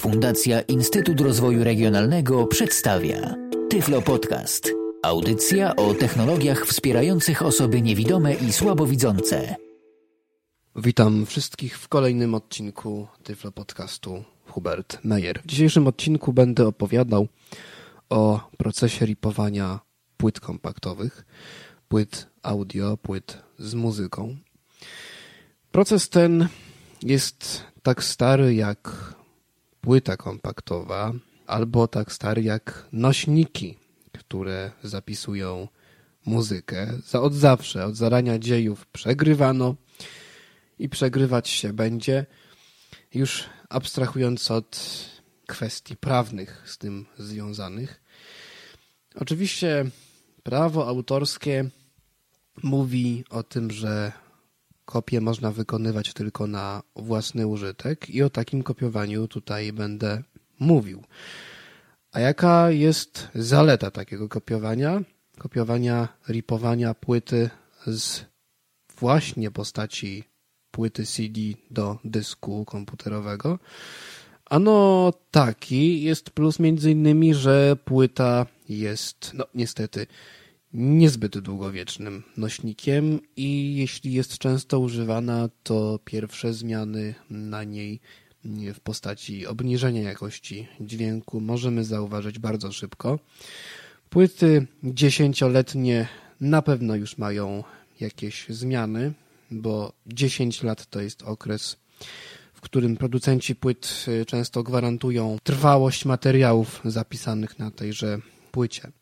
Fundacja Instytut Rozwoju Regionalnego przedstawia Tyflo Podcast. Audycja o technologiach wspierających osoby niewidome i słabowidzące. Witam wszystkich w kolejnym odcinku Tyflo Podcastu Hubert Meyer. W dzisiejszym odcinku będę opowiadał o procesie ripowania płyt kompaktowych, płyt audio, płyt z muzyką. Proces ten jest tak stary jak płyta kompaktowa, albo tak stary jak nośniki, które zapisują muzykę. Za od zawsze, od zarania dziejów przegrywano i przegrywać się będzie, już abstrahując od kwestii prawnych z tym związanych. Oczywiście prawo autorskie mówi o tym, że Kopie można wykonywać tylko na własny użytek i o takim kopiowaniu tutaj będę mówił. A jaka jest zaleta takiego kopiowania? Kopiowania, ripowania płyty z właśnie postaci płyty CD do dysku komputerowego. Ano taki jest plus między innymi, że płyta jest, no niestety, niezbyt długowiecznym nośnikiem i jeśli jest często używana, to pierwsze zmiany na niej w postaci obniżenia jakości dźwięku możemy zauważyć bardzo szybko. Płyty dziesięcioletnie na pewno już mają jakieś zmiany, bo 10 lat to jest okres, w którym producenci płyt często gwarantują trwałość materiałów zapisanych na tejże płycie.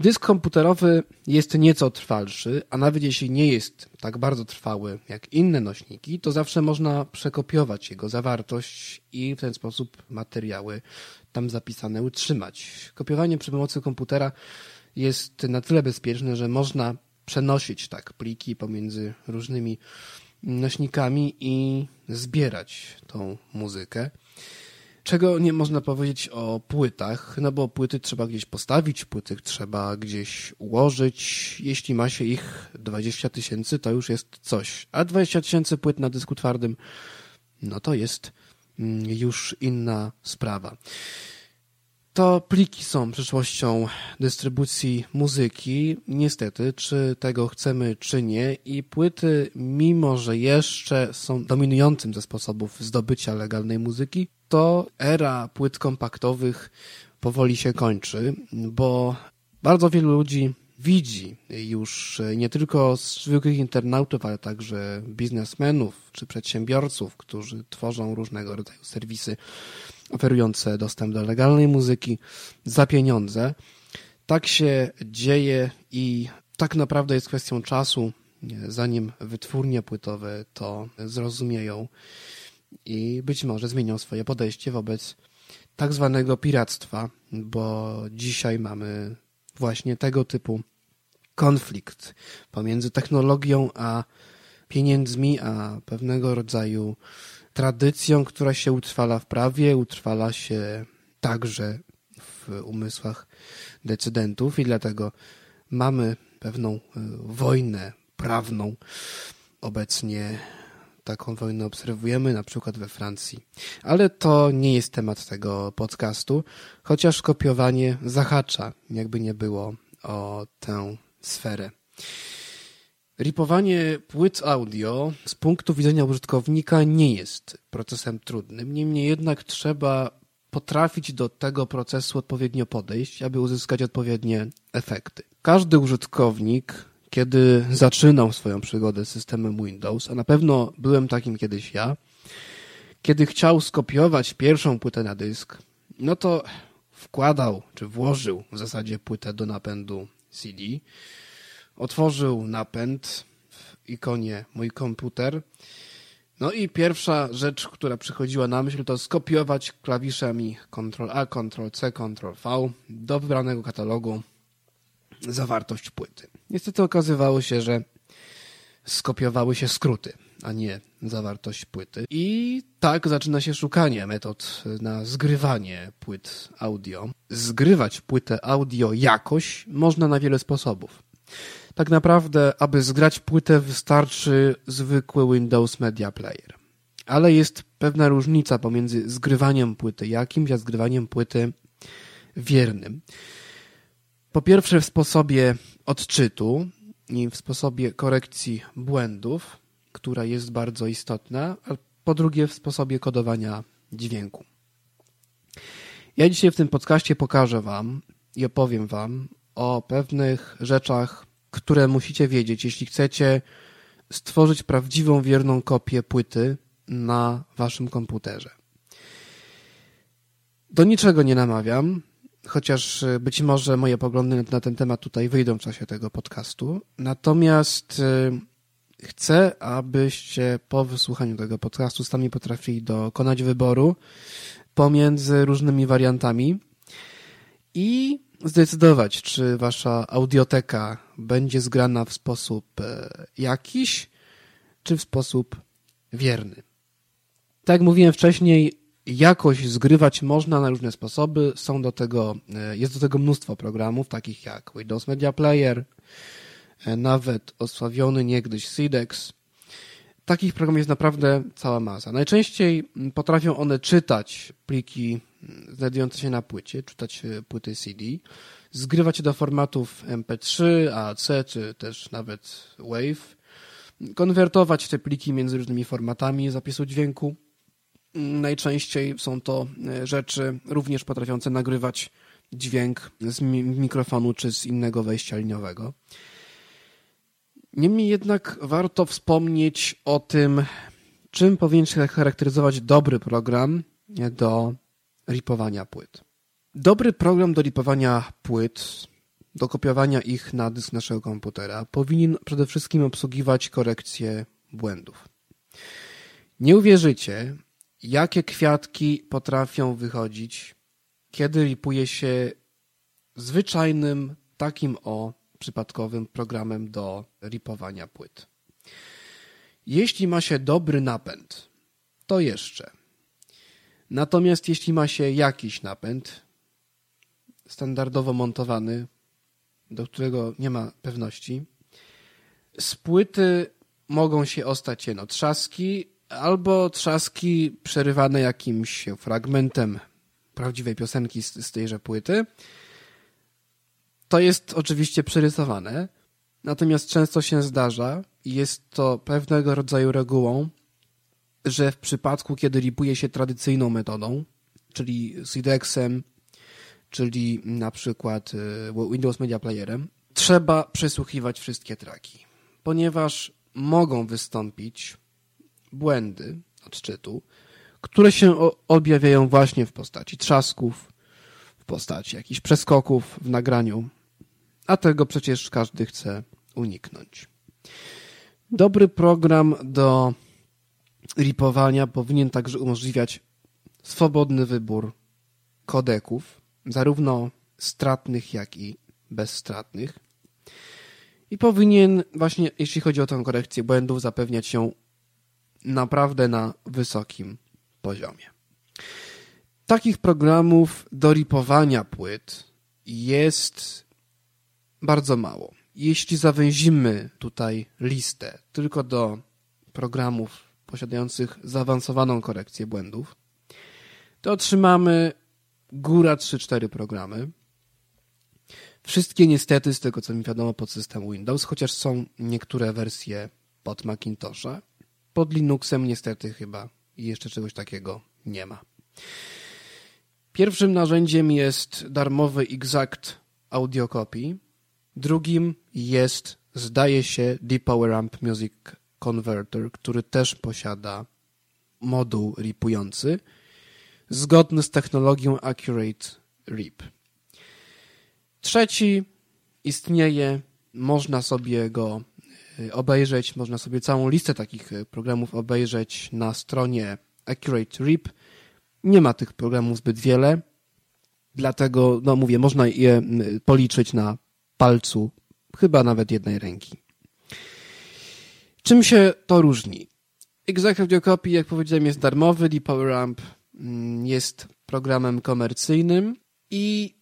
Dysk komputerowy jest nieco trwalszy, a nawet jeśli nie jest tak bardzo trwały jak inne nośniki, to zawsze można przekopiować jego zawartość i w ten sposób materiały tam zapisane utrzymać. Kopiowanie przy pomocy komputera jest na tyle bezpieczne, że można przenosić tak pliki pomiędzy różnymi nośnikami i zbierać tą muzykę. Czego nie można powiedzieć o płytach, no bo płyty trzeba gdzieś postawić, płyty trzeba gdzieś ułożyć. Jeśli ma się ich 20 tysięcy, to już jest coś. A 20 tysięcy płyt na dysku twardym, no to jest mm, już inna sprawa. To pliki są przyszłością dystrybucji muzyki. Niestety, czy tego chcemy, czy nie. I płyty, mimo że jeszcze są dominującym ze sposobów zdobycia legalnej muzyki, to era płyt kompaktowych powoli się kończy, bo bardzo wielu ludzi widzi już nie tylko zwykłych internautów, ale także biznesmenów czy przedsiębiorców, którzy tworzą różnego rodzaju serwisy oferujące dostęp do legalnej muzyki za pieniądze. Tak się dzieje i tak naprawdę jest kwestią czasu, zanim wytwórnie płytowe to zrozumieją i być może zmienią swoje podejście wobec tak zwanego piractwa, bo dzisiaj mamy właśnie tego typu konflikt pomiędzy technologią a pieniędzmi, a pewnego rodzaju tradycją, która się utrwala w prawie, utrwala się także w umysłach decydentów i dlatego mamy pewną e, wojnę prawną obecnie taką wojnę obserwujemy, na przykład we Francji. Ale to nie jest temat tego podcastu, chociaż kopiowanie zahacza, jakby nie było, o tę sferę. Ripowanie płyt audio z punktu widzenia użytkownika nie jest procesem trudnym, niemniej jednak trzeba potrafić do tego procesu odpowiednio podejść, aby uzyskać odpowiednie efekty. Każdy użytkownik kiedy zaczynał swoją przygodę z systemem Windows, a na pewno byłem takim kiedyś ja, kiedy chciał skopiować pierwszą płytę na dysk, no to wkładał, czy włożył w zasadzie płytę do napędu CD, otworzył napęd w ikonie mój komputer, no i pierwsza rzecz, która przychodziła na myśl, to skopiować klawiszami Ctrl-A, Ctrl-C, Ctrl-V do wybranego katalogu zawartość płyty. Niestety okazywało się, że skopiowały się skróty, a nie zawartość płyty. I tak zaczyna się szukanie metod na zgrywanie płyt audio. Zgrywać płytę audio jakoś można na wiele sposobów. Tak naprawdę, aby zgrać płytę, wystarczy zwykły Windows Media Player. Ale jest pewna różnica pomiędzy zgrywaniem płyty jakimś, a zgrywaniem płyty wiernym. Po pierwsze w sposobie odczytu i w sposobie korekcji błędów, która jest bardzo istotna, a po drugie w sposobie kodowania dźwięku. Ja dzisiaj w tym podcaście pokażę Wam i opowiem Wam o pewnych rzeczach, które musicie wiedzieć, jeśli chcecie stworzyć prawdziwą, wierną kopię płyty na Waszym komputerze. Do niczego nie namawiam, chociaż być może moje poglądy na ten temat tutaj wyjdą w czasie tego podcastu. Natomiast y, chcę, abyście po wysłuchaniu tego podcastu sami potrafili dokonać wyboru pomiędzy różnymi wariantami i zdecydować, czy wasza audioteka będzie zgrana w sposób e, jakiś, czy w sposób wierny. Tak jak mówiłem wcześniej, jakość zgrywać można na różne sposoby. Są do tego, e, jest do tego mnóstwo programów, takich jak Windows Media Player, e, nawet osławiony niegdyś Sidex. Takich programów jest naprawdę cała masa. Najczęściej potrafią one czytać pliki znajdujące się na płycie, czytać e, płyty CD, zgrywać je do formatów MP3, AAC czy też nawet WAV, konwertować te pliki między różnymi formatami zapisu dźwięku. Najczęściej są to e, rzeczy również potrafiące nagrywać dźwięk z mikrofonu czy z innego wejścia liniowego. Niemniej jednak warto wspomnieć o tym, czym powinien się charakteryzować dobry program do ripowania płyt. Dobry program do ripowania płyt, do kopiowania ich na dysk naszego komputera powinien przede wszystkim obsługiwać korekcję błędów. Nie uwierzycie, jakie kwiatki potrafią wychodzić, kiedy ripuje się zwyczajnym, takim o przypadkowym programem do ripowania płyt. Jeśli ma się dobry napęd, to jeszcze. Natomiast jeśli ma się jakiś napęd, standardowo montowany, do którego nie ma pewności, z płyty mogą się ostać jeno trzaski, albo trzaski przerywane jakimś fragmentem prawdziwej piosenki z, z tejże płyty. To jest oczywiście przerysowane, natomiast często się zdarza i jest to pewnego rodzaju regułą, że w przypadku, kiedy ripuje się tradycyjną metodą, czyli CDX-em, czyli na przykład y, Windows Media Playerem, trzeba przesłuchiwać wszystkie traki, ponieważ mogą wystąpić błędy odczytu, które się objawiają właśnie w postaci trzasków, w postaci jakichś przeskoków w nagraniu, a tego przecież każdy chce uniknąć. Dobry program do ripowania powinien także umożliwiać swobodny wybór kodeków, zarówno stratnych, jak i bezstratnych. I powinien właśnie, jeśli chodzi o tę korekcję błędów, zapewniać się naprawdę na wysokim poziomie. Takich programów do ripowania płyt jest bardzo mało. Jeśli zawęzimy tutaj listę tylko do programów posiadających zaawansowaną korekcję błędów, to otrzymamy góra 3-4 programy. Wszystkie niestety, z tego co mi wiadomo, pod system Windows, chociaż są niektóre wersje pod Macintosha. Pod Linuxem niestety chyba jeszcze czegoś takiego nie ma. Pierwszym narzędziem jest darmowy Exact Audio Copy. Drugim jest, zdaje się, Deep Power Amp Music Converter, który też posiada moduł ripujący, zgodny z technologią Accurate Rip. Trzeci istnieje, można sobie go obejrzeć, można sobie całą listę takich y, programów obejrzeć na stronie Accurate Rip. Nie ma tych programów zbyt wiele, dlatego, no mówię, można je y, policzyć na palcu chyba nawet jednej ręki. Czym się to różni? Exact Audio Copy, jak powiedziałem, jest darmowy. Deep Power Amp mm, jest programem komercyjnym i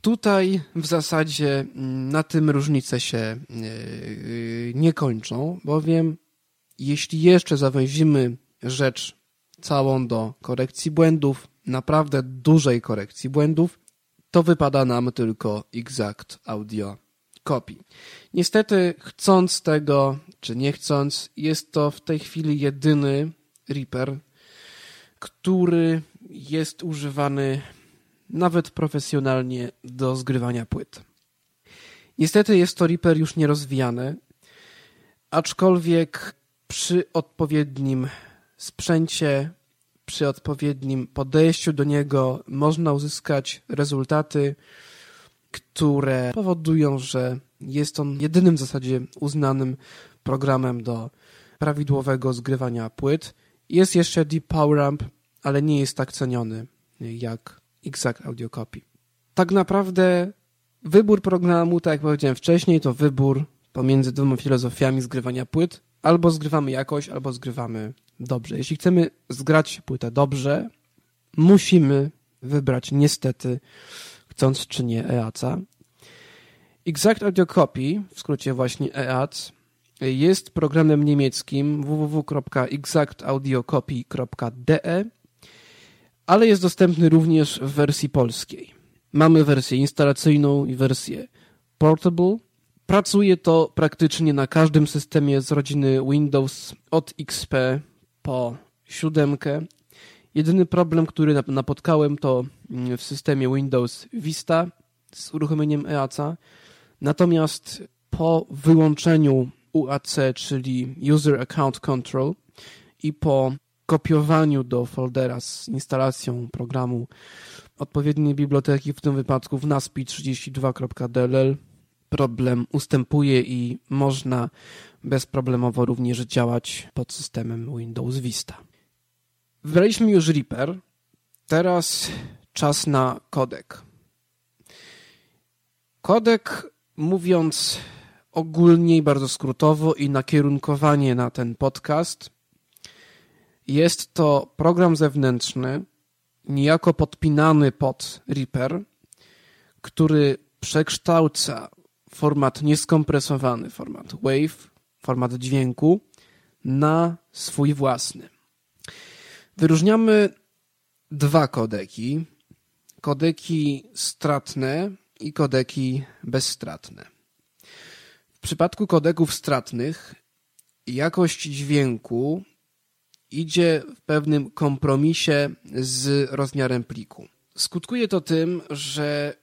tutaj w zasadzie mm, na tym różnice się yy, nie kończą, bowiem jeśli jeszcze zawęzimy rzecz całą do korekcji błędów, naprawdę dużej korekcji błędów, to wypada nam tylko Exact Audio Copy. Niestety, chcąc tego, czy nie chcąc, jest to w tej chwili jedyny Reaper, który jest używany nawet profesjonalnie do zgrywania płyt. Niestety jest to Reaper już nierozwijany, aczkolwiek przy odpowiednim sprzęcie, przy odpowiednim podejściu do niego można uzyskać rezultaty, które powodują, że jest on jedynym w zasadzie uznanym programem do prawidłowego zgrywania płyt. Jest jeszcze Deep Power Amp, ale nie jest tak ceniony jak Exact Audio Copy. Tak naprawdę wybór programu, tak jak powiedziałem wcześniej, to wybór pomiędzy dwoma filozofiami zgrywania płyt. Albo zgrywamy jakoś, albo zgrywamy dobrze. Jeśli chcemy zgrać płytę dobrze, musimy wybrać niestety, chcąc czy nie, EAC-a. Exact Audio Copy, w skrócie właśnie EAC, jest programem niemieckim www.exactaudiocopy.de, ale jest dostępny również w wersji polskiej. Mamy wersję instalacyjną i wersję portable. Pracuje to praktycznie na każdym systemie z rodziny Windows od XP po siódemkę. Jedyny problem, który napotkałem to mm, w systemie Windows Vista z uruchomieniem EAC-a. Natomiast po wyłączeniu UAC, czyli User Account Control i po kopiowaniu do foldera z instalacją programu odpowiedniej biblioteki, w tym wypadku w NASPI 32.dll, problem ustępuje i można bezproblemowo również działać pod systemem Windows Vista. Wybraliśmy już Reaper, teraz czas na kodek. Kodek, mówiąc ogólnie bardzo skrótowo i nakierunkowanie na ten podcast, jest to program zewnętrzny, niejako podpinany pod Reaper, który przekształca format nieskompresowany, format WAV, format dźwięku na swój własny. Wyróżniamy dwa kodeki. Kodeki stratne i kodeki bezstratne. W przypadku kodeków stratnych jakość dźwięku idzie w pewnym kompromisie z rozmiarem pliku. Skutkuje to tym, że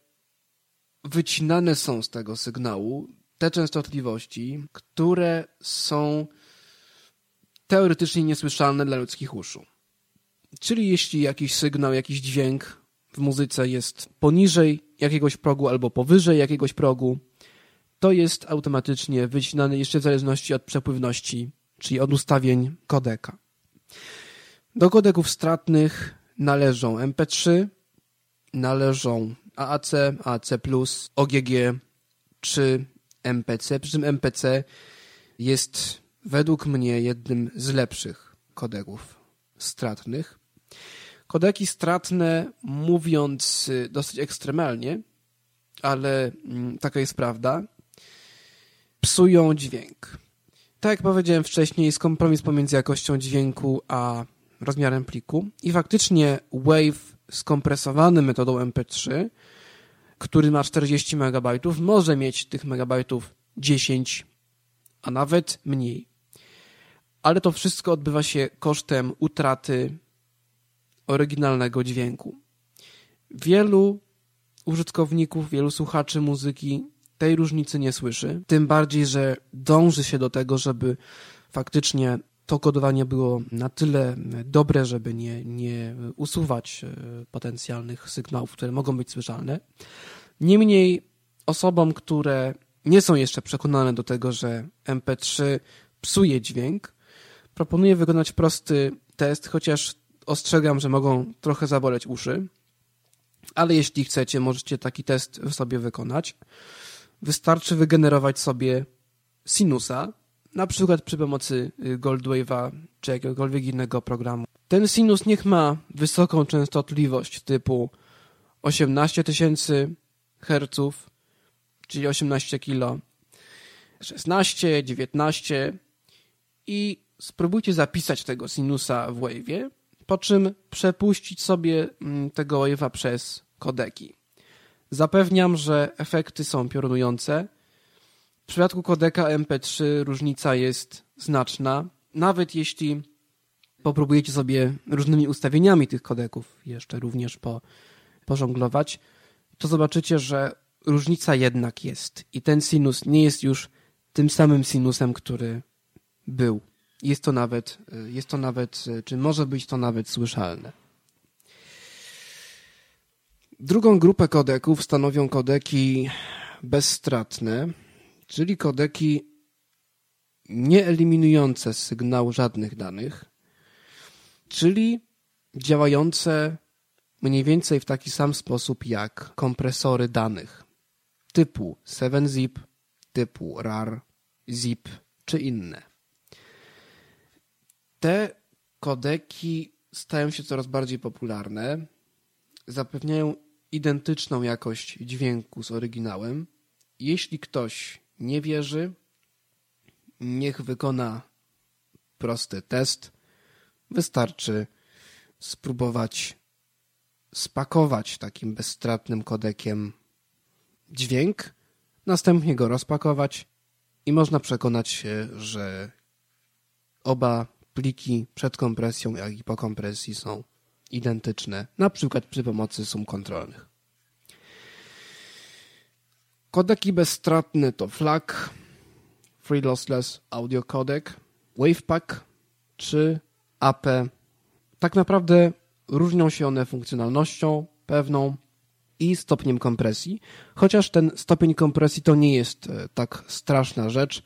wycinane są z tego sygnału te częstotliwości, które są teoretycznie niesłyszalne dla ludzkich uszu. Czyli jeśli jakiś sygnał, jakiś dźwięk w muzyce jest poniżej jakiegoś progu albo powyżej jakiegoś progu, to jest automatycznie wycinane jeszcze w zależności od przepływności, czyli od ustawień kodeka. Do kodeków stratnych należą MP3, należą AAC, AAC+, OGG czy MPC, przy czym MPC jest według mnie jednym z lepszych kodeków stratnych. Kodeki stratne, mówiąc dosyć ekstremalnie, ale mm, taka jest prawda, psują dźwięk. Tak jak powiedziałem wcześniej, jest kompromis pomiędzy jakością dźwięku a rozmiarem pliku i faktycznie WAV skompresowany metodą MP3, który ma 40 MB, może mieć tych megabajtów 10, a nawet mniej. Ale to wszystko odbywa się kosztem utraty oryginalnego dźwięku. Wielu użytkowników, wielu słuchaczy muzyki tej różnicy nie słyszy. Tym bardziej, że dąży się do tego, żeby faktycznie to kodowanie było na tyle dobre, żeby nie, nie usuwać e, potencjalnych sygnałów, które mogą być słyszalne. Niemniej osobom, które nie są jeszcze przekonane do tego, że MP3 psuje dźwięk, proponuję wykonać prosty test, chociaż ostrzegam, że mogą trochę zaboleć uszy, ale jeśli chcecie, możecie taki test sobie wykonać. Wystarczy wygenerować sobie sinusa, na przykład przy pomocy y, Goldwave'a czy jakiegokolwiek innego programu. Ten sinus niech ma wysoką częstotliwość typu 18 tysięcy Hz, czyli 18 kilo, 16, 19 i spróbujcie zapisać tego sinusa w wave'ie, po czym przepuścić sobie mm, tego wave'a przez kodeki. Zapewniam, że efekty są piorunujące. W przypadku kodeka MP3 różnica jest znaczna. Nawet jeśli popróbujecie sobie różnymi ustawieniami tych kodeków jeszcze również po, pożonglować, to zobaczycie, że różnica jednak jest. I ten sinus nie jest już tym samym sinusem, który był. Jest to nawet, jest to nawet, czy może być to nawet słyszalne. Drugą grupę kodeków stanowią kodeki bezstratne, czyli kodeki nie eliminujące z sygnału żadnych danych, czyli działające mniej więcej w taki sam sposób jak kompresory danych typu 7-zip, typu RAR, ZIP czy inne. Te kodeki stają się coraz bardziej popularne, zapewniają identyczną jakość dźwięku z oryginałem. Jeśli ktoś nie wierzy, niech wykona prosty test. Wystarczy spróbować spakować takim bezstratnym kodekiem dźwięk, następnie go rozpakować i można przekonać się, że oba pliki przed kompresją, jak i po kompresji są identyczne, na przykład przy pomocy sum kontrolnych. Kodeki bezstratne to FLAC, Free Lossless Audio Codec, WavePack czy AP. Tak naprawdę różnią się one funkcjonalnością pewną i stopniem kompresji, chociaż ten stopień kompresji to nie jest e, tak straszna rzecz.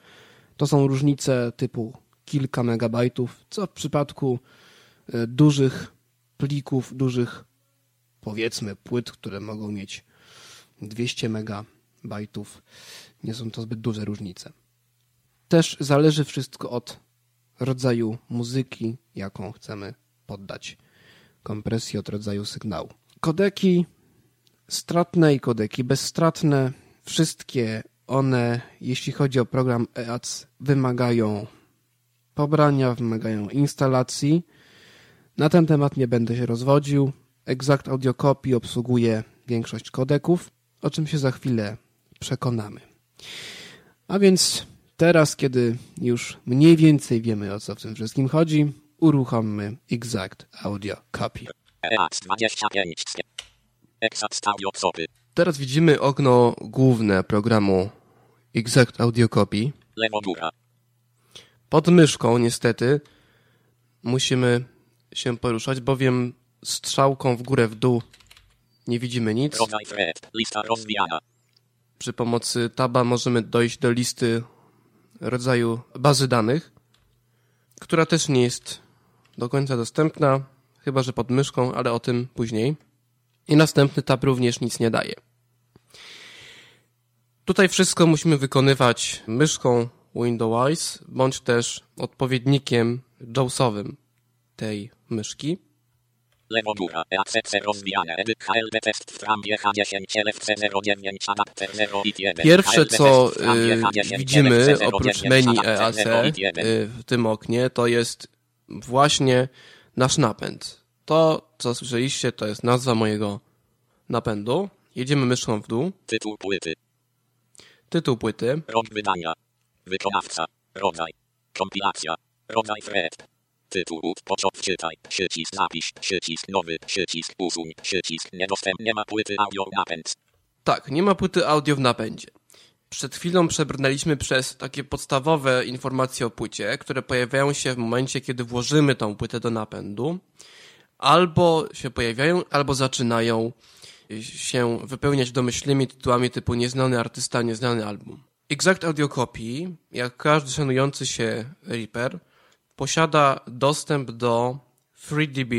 To są różnice typu kilka megabajtów, co w przypadku e, dużych plików, dużych powiedzmy płyt, które mogą mieć 200 megabajtów, nie są to zbyt duże różnice. Też zależy wszystko od rodzaju muzyki, jaką chcemy poddać kompresji, od rodzaju sygnału. Kodeki stratne i kodeki bezstratne, wszystkie one, jeśli chodzi o program EAC, wymagają pobrania, wymagają instalacji. Na ten temat nie będę się rozwodził. Exact Audio Copy obsługuje większość kodeków, o czym się za chwilę przekonamy. A więc teraz, kiedy już mniej więcej wiemy o co w tym wszystkim chodzi, uruchommy Exact Audio Copy. EAC 25 Teraz widzimy okno główne programu Exact Audio Copy. Pod myszką niestety musimy się poruszać, bowiem strzałką w górę w dół nie widzimy nic. Lista rozwijana. Przy pomocy taba możemy dojść do listy rodzaju bazy danych, która też nie jest do końca dostępna, chyba że pod myszką, ale o tym później. I następny tab również nic nie daje. Tutaj wszystko musimy wykonywać myszką Windows, bądź też odpowiednikiem JAWSowym tej myszki. Lewo góra, rozwijane, HLD test w trambie H10 LFC 09 adapter 0 1 Pierwsze co y, widzimy oprócz menu EAC y, w tym oknie to jest właśnie nasz napęd. To co słyszeliście to jest nazwa mojego napędu. Jedziemy myszką w dół. Tytuł płyty. Tytuł płyty. Rok wydania. Wykonawca. Rodzaj. Kompilacja. Rodzaj thread. Tytuł. Począt wczytaj. Przycisk zapisz. Przycisk nowy. Przycisk usuń. Przycisk niedostępny. Nie ma płyty audio napęd. Tak, nie ma płyty audio w napędzie. Przed chwilą przebrnęliśmy przez takie podstawowe informacje o płycie, które pojawiają się w momencie, kiedy włożymy tą płytę do napędu. Albo się pojawiają, albo zaczynają się wypełniać domyślnymi tytułami typu nieznany artysta, nieznany album. Exact Audio Copy, jak każdy szanujący się Reaper, posiada dostęp do FreeDB,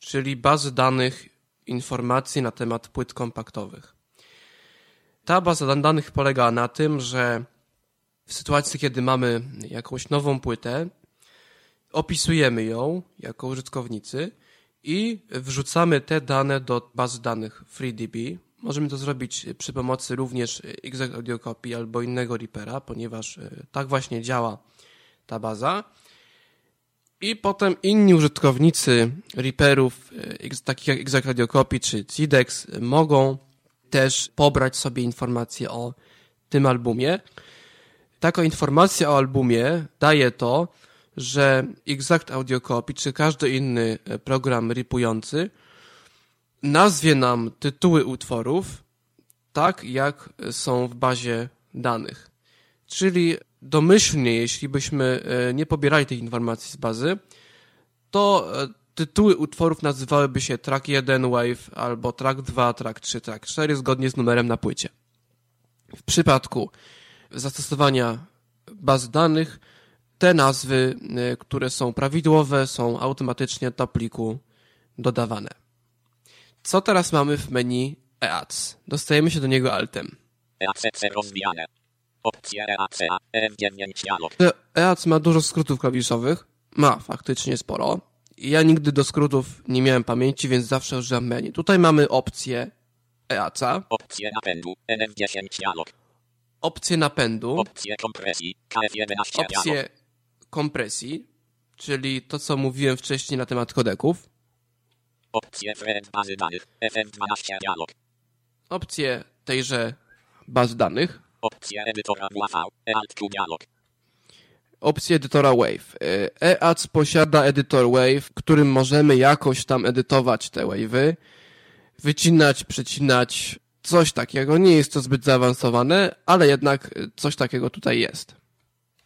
czyli bazy danych informacji na temat płyt kompaktowych. Ta baza danych polega na tym, że w sytuacji, kiedy mamy jakąś nową płytę, opisujemy ją jako użytkownicy i wrzucamy te dane do bazy danych FreeDB. Możemy to zrobić przy pomocy również Exact Audio Copy albo innego Reapera, ponieważ e, tak właśnie działa ta baza. I potem inni użytkownicy Reaperów, e, takich jak Exact Radio Copy czy Cidex, mogą też pobrać sobie informacje o tym albumie. Taka informacja o albumie daje to, że Exact Audio Copy czy każdy inny e, program ripujący nazwie nam tytuły utworów tak, jak są w bazie danych. Czyli domyślnie, jeśli byśmy e, nie pobierali tych informacji z bazy, to e, tytuły utworów nazywałyby się track 1 wave albo track 2, track 3, track 4 zgodnie z numerem na płycie. W przypadku zastosowania baz danych te nazwy, e, które są prawidłowe, są automatycznie do pliku dodawane. Co teraz mamy w menu EAC? Dostajemy się do niego altem. EAC rozwijane. Opcje EAC, F9 dialog. EAC ma dużo skrótów klawiszowych. Ma faktycznie sporo. Ja nigdy do skrótów nie miałem pamięci, więc zawsze używam menu. Tutaj mamy opcję EAC. Opcje napędu, NF10 dialog. Opcję napędu. Opcje kompresji, KF11 dialog. Opcję kompresji, czyli to, co mówiłem wcześniej na temat kodeków. Opcje thread bazy danych, FM12 dialog. Opcję tejże baz danych. Opcje edytora WAV, EALT2 dialog. Opcję edytora Wave. EAC posiada edytor Wave, w którym możemy jakoś tam edytować te wave'y, wycinać, przecinać, coś takiego. Nie jest to zbyt zaawansowane, ale jednak coś takiego tutaj jest.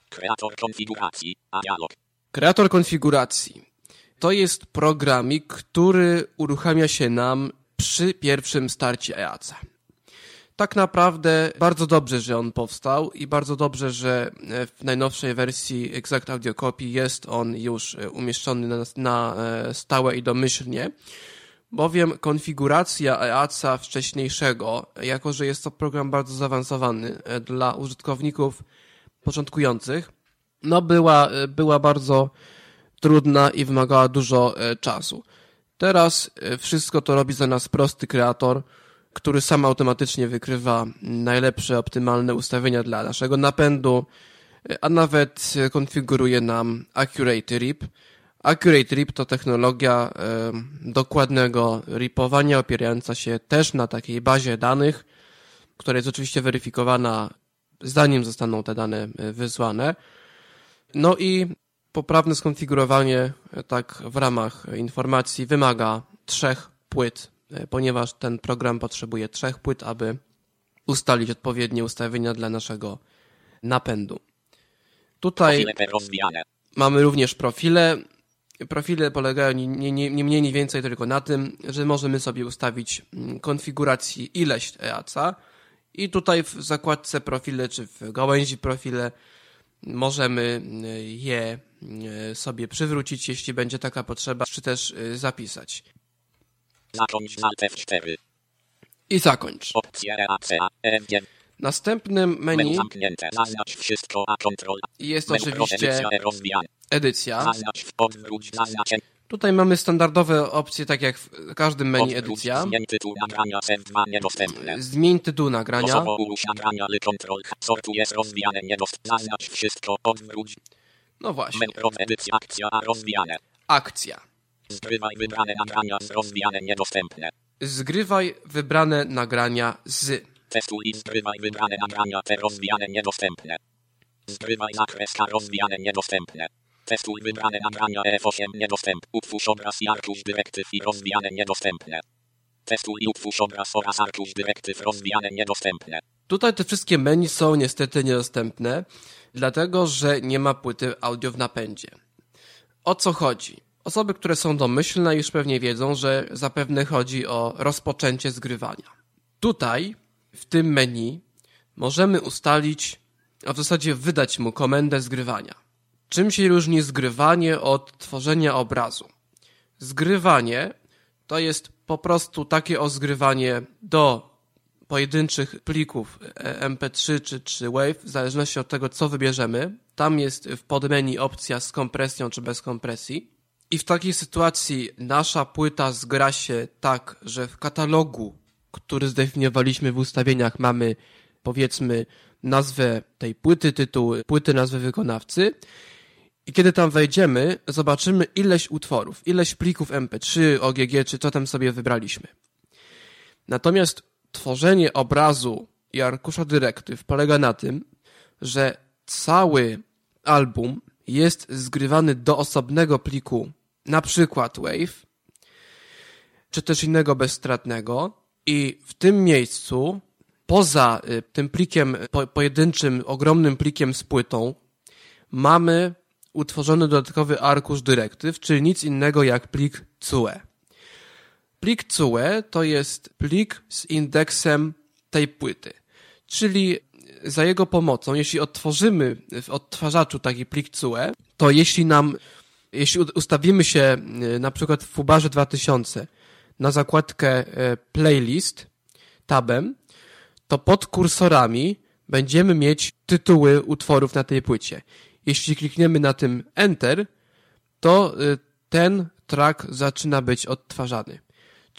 Kreator konfiguracji, a dialog. Kreator konfiguracji. To jest programik, który uruchamia się nam przy pierwszym starcie EAC. Tak naprawdę bardzo dobrze, że on powstał i bardzo dobrze, że w najnowszej wersji Exact Audio Copy jest on już umieszczony na, na e, stałe i domyślnie, bowiem konfiguracja EAC wcześniejszego, jako że jest to program bardzo zaawansowany e, dla użytkowników początkujących, no była, e, była bardzo trudna i wymagała dużo czasu. Teraz wszystko to robi za nas prosty kreator, który sam automatycznie wykrywa najlepsze, optymalne ustawienia dla naszego napędu, a nawet konfiguruje nam Accurate RIP. Accurate RIP to technologia e, dokładnego ripowania opierająca się też na takiej bazie danych, która jest oczywiście weryfikowana zanim zostaną te dane wysłane. No i poprawne skonfigurowanie e, tak w ramach informacji wymaga trzech płyt ponieważ ten program potrzebuje trzech płyt, aby ustalić odpowiednie ustawienia dla naszego napędu. Tutaj mamy również profile. Profile polegają nie, nie, nie mniej, nie więcej tylko na tym, że możemy sobie ustawić mm, konfiguracji ileś EAC i tutaj w zakładce profile czy w gałęzi profile możemy e, je e, sobie przywrócić, jeśli będzie taka potrzeba, czy też zapisać. Zakończ Alt F4. I zakończ. Opcja EACA, F9. Następnym menu zamknięte. Zaznacz wszystko, a kontrol. jest oczywiście edycja. Zaznacz odwróć zaznaczenie. Tutaj mamy standardowe opcje, tak jak w każdym menu edycja. Zmień tytuł nagrania F2 niedostępne. Zmień tytuł nagrania. Nagrania ly kontrol. Sortu jest rozwijane niedostępne. Zaznacz wszystko, odwróć. No właśnie. Menu edycja, akcja, rozwijane. Akcja. Zgrywaj wybrane nagrania z rozwijane niedostępne. Zgrywaj wybrane nagrania z. Testuj i zgrywaj wybrane nagrania te rozwijane niedostępne. Zgrywaj zakres K rozwijane niedostępne. Testuj wybrane nagrania F8 niedostępne. Utwórz obraz i arkusz dyrektyw i rozwijane niedostępne. Testuj i utwórz obraz oraz arkusz dyrektyw rozwijane niedostępne. Tutaj te wszystkie menu są niestety niedostępne, dlatego że nie ma płyty audio w napędzie. O co chodzi? Osoby, które są domyślne, już pewnie wiedzą, że zapewne chodzi o rozpoczęcie zgrywania. Tutaj, w tym menu, możemy ustalić, a w zasadzie wydać mu komendę zgrywania. Czym się różni zgrywanie od tworzenia obrazu? Zgrywanie to jest po prostu takie ozgrywanie do pojedynczych plików MP3 czy, czy WAV, w zależności od tego, co wybierzemy. Tam jest w podmenu opcja z kompresją czy bez kompresji. I w takiej sytuacji nasza płyta zgra się tak, że w katalogu, który zdefiniowaliśmy w ustawieniach, mamy powiedzmy nazwę tej płyty, tytuł płyty, nazwę wykonawcy I kiedy tam wejdziemy, zobaczymy ileś utworów, ileś plików MP3, OGG, czy co tam sobie wybraliśmy. Natomiast tworzenie obrazu i arkusza dyrektyw polega na tym, że cały album jest zgrywany do osobnego pliku, na przykład WAV, czy też innego bezstratnego i w tym miejscu, poza y, tym plikiem po, pojedynczym, ogromnym plikiem z płytą, mamy utworzony dodatkowy arkusz dyrektyw, czyli nic innego jak plik CUE. Plik CUE to jest plik z indeksem tej płyty, czyli za jego pomocą, jeśli odtworzymy w odtwarzaczu taki plik CUE, to jeśli nam, jeśli ustawimy się y, na przykład w Fubarze 2000 na zakładkę y, playlist tabem, to pod kursorami będziemy mieć tytuły utworów na tej płycie. Jeśli klikniemy na tym Enter, to y, ten track zaczyna być odtwarzany.